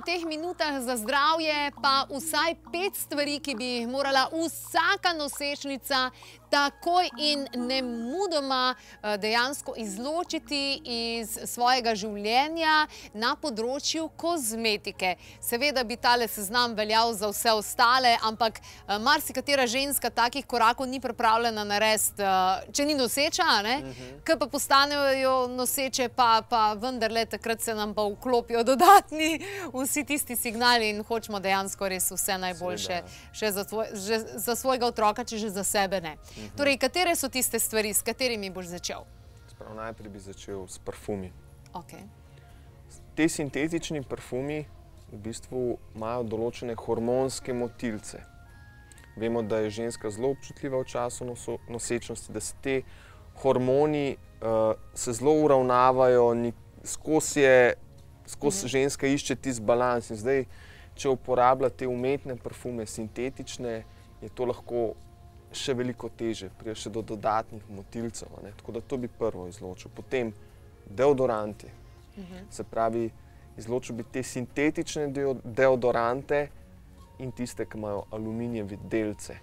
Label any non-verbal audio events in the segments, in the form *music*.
V teh minutah za zdravje, pa vsaj pet stvari, ki bi jih morala vsaka nosečnica takoj in ne mudoma dejansko izločiti iz svojega življenja na področju kozmetike. Seveda bi tale seznam veljal za vse ostale, ampak marsikatera ženska takih korakov ni pripravljena narediti, če ni noseča, a ne. Ke pa postanejo noseče, pa, pa vendarle takrat se nam pa vklopijo dodatni *laughs* vsi tisti signali in hočemo dejansko res vse najboljše še za že za svojega otroka, če že za sebe ne. Torej, katere so tiste stvari, s katerimi boš začel? Se pravi, najprej bi začel s parfumi. Okej. Ti sintetični parfumi v bistvu imajo določene hormonske motilce. Vemo, da je ženska zelo občutljiva v času nosečnosti, da se ti hormoni, se zelo uravnavajo, skozi je, skozi ženska išče tisti balans. In zdaj, če uporablja te umetne parfume, sintetične, je to lahko še veliko težje, pride še do dodatnih motilcev, ne. Tako da to bi prvo izločil. Potem deodoranti. Se pravi, izločil bi te sintetične deodorante in tiste, ki imajo aluminijeve delce.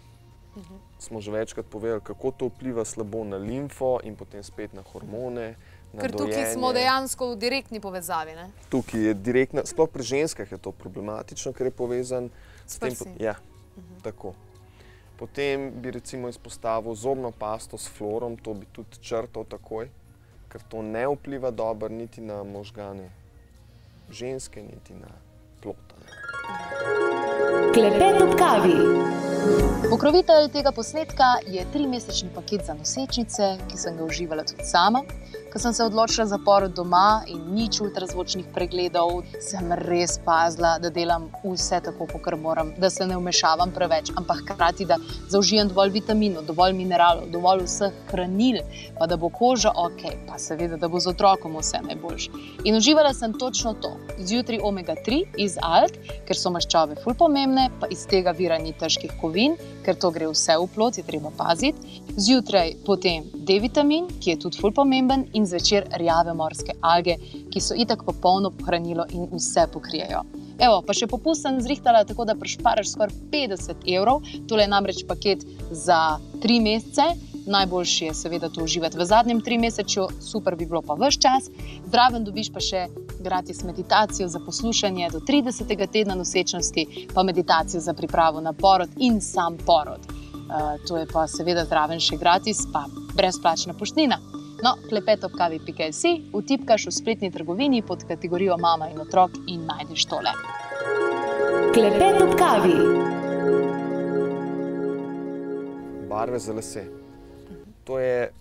Smo že večkrat povedali, kako to vpliva slabo na limfo in potem spet na hormone, na Ker tukaj smo dejansko v direktni povezavi, ne? Tukaj je direktna, sploh pri ženskah je to problematično, ker je povezan s tem. prsi. Ja, tako. Potem bi recimo izpostavil zobno pasto s fluorom, to bi tudi črtal takoj, ker to ne vpliva dobro niti na možgane ženske, niti na plod, a ne. Klepet ob kavi. Pokrovitelj tega posnetka je trimesečni paket za nosečnice, ki sem ga uživala tudi sama. Ko sem se odločila za porod doma in nič ultrazvočnih pregledov, sem res pazila, da delam vse tako, kakor moram, da se ne vmešavam preveč, ampak hkrati, da zaužijem dovolj vitaminov, dovolj mineralov, dovolj vseh hranil, pa da bo koža ok, pa seveda, da bo z otrokom vse najboljše. In uživala sem točno to. Zjutraj omega-3 iz alt, ker so maščobe ful pomembne, pa iz tega vira ni težkih kovin, ker to gre vse v plod, je treba paziti. Zjutraj potem D-vitamin, ki je tudi ful pomemben, in zvečer rjave morske alge, ki so itak popolno hranilo in vse pokrijejo. Evo, pa še popust sem zrihtala tako, da prišparaš skoraj 50 evrov. Tole je namreč paket za tri mesece. Najboljše je seveda to uživati v zadnjem trimesečju, super bi bilo pa ves čas. Zraven dobiš pa še gratis meditacijo za poslušanje do 30. tedna nosečnosti, pa meditacijo za pripravo na porod in sam porod. Uh, to je pa seveda zraven še gratis, pa brezplačna poštnina. No, klepet ob kavi.si, vtipkaš v spletni trgovini pod kategorijo Mama in otrok in najdeš tole. Klepet ob kavi. Barve za lase. To je,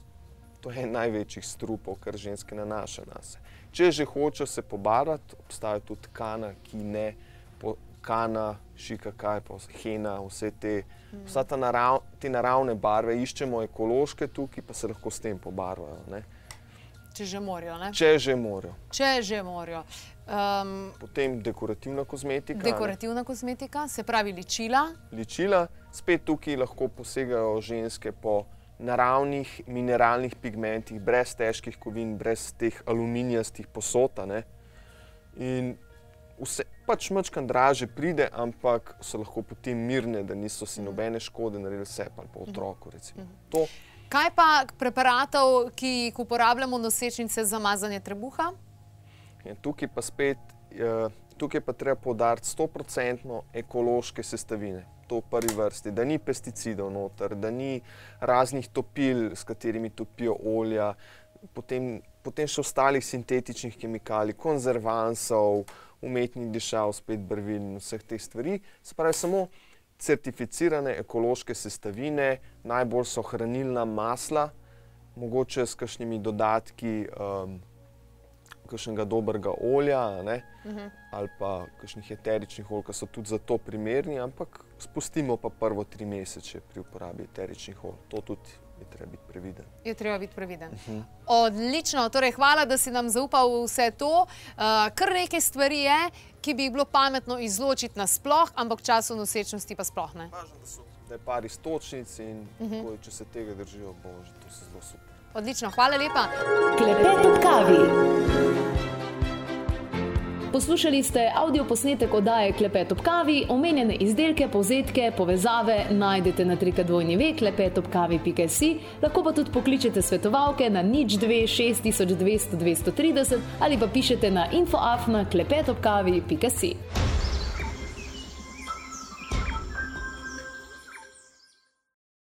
to je največjih strupov, kar ženske nanaša nase. Če že hočejo se pobarvati, obstaja tudi kana, ki ne, po, kana, šikakaj, pa hena, vse te, vsa ta narav, te naravne barve, iščemo ekološke tukaj, pa se lahko s tem pobarvajo, ne. Če že morajo, ne? Če že morajo. Če že morajo. Um, Potem dekorativna kozmetika. ne. dekorativna kozmetika, se pravi ličila. ličila, spet tukaj lahko posegajo ženske po naravnih mineralnih pigmentih, brez težkih kovin, brez teh aluminijastih posod. ne. In vse, pač majčkeno dražje pride, ampak so lahko potem mirne, da niso si nobene škode naredili sebi ali pa otroku. Recimo. To, Kaj pa preparatov, ki jih uporabljamo nosečnice za mazanje trebuha? in tukaj pa spet, eh, tukaj pa treba poudariti stoprocentno ekološke sestavine. To v prvi vrsti, da ni pesticidov noter, da ni raznih topil, s katerimi topijo olja, potem, potem še ostalih sintetičnih kemikalij, konzervansov, umetnih dišav, spet barvil in vseh teh stvari. Se pravi, samo certificirane ekološke sestavine, najbolj so hranilna masla, mogoče s kakšnimi dodatki um, kakšnega dobrega olja, ne, ali pa kakšnih eteričnih olj, ki so tudi za to primerni, ampak spustimo pa prvo tri mesece pri uporabi eteričnih olj. To tudi je treba biti previden. Je treba biti previden. Uh -huh. Odlično, torej hvala, da si nam zaupal vse to. Uh, kar nekaj stvari je, ki bi jih bilo pametno izločiti nasploh, ampak času nosečnosti pa sploh ne. Važno, da, so, da je par istočnic in uh -huh. ko, če se tega držijo, bo že to zelo super. Odlično, hvala lepa. Klepet ob kavi. Poslušali ste avdio posnetek oddaje Klepet ob kavi, omenjene izdelke, povzetke, povezave najdete na trikadvojni ve klepetobkavi.si, lahko pa tudi pokličete svetovalke na nič 2 6200 230 ali pa pišete na infoafna klepetobkavi.si.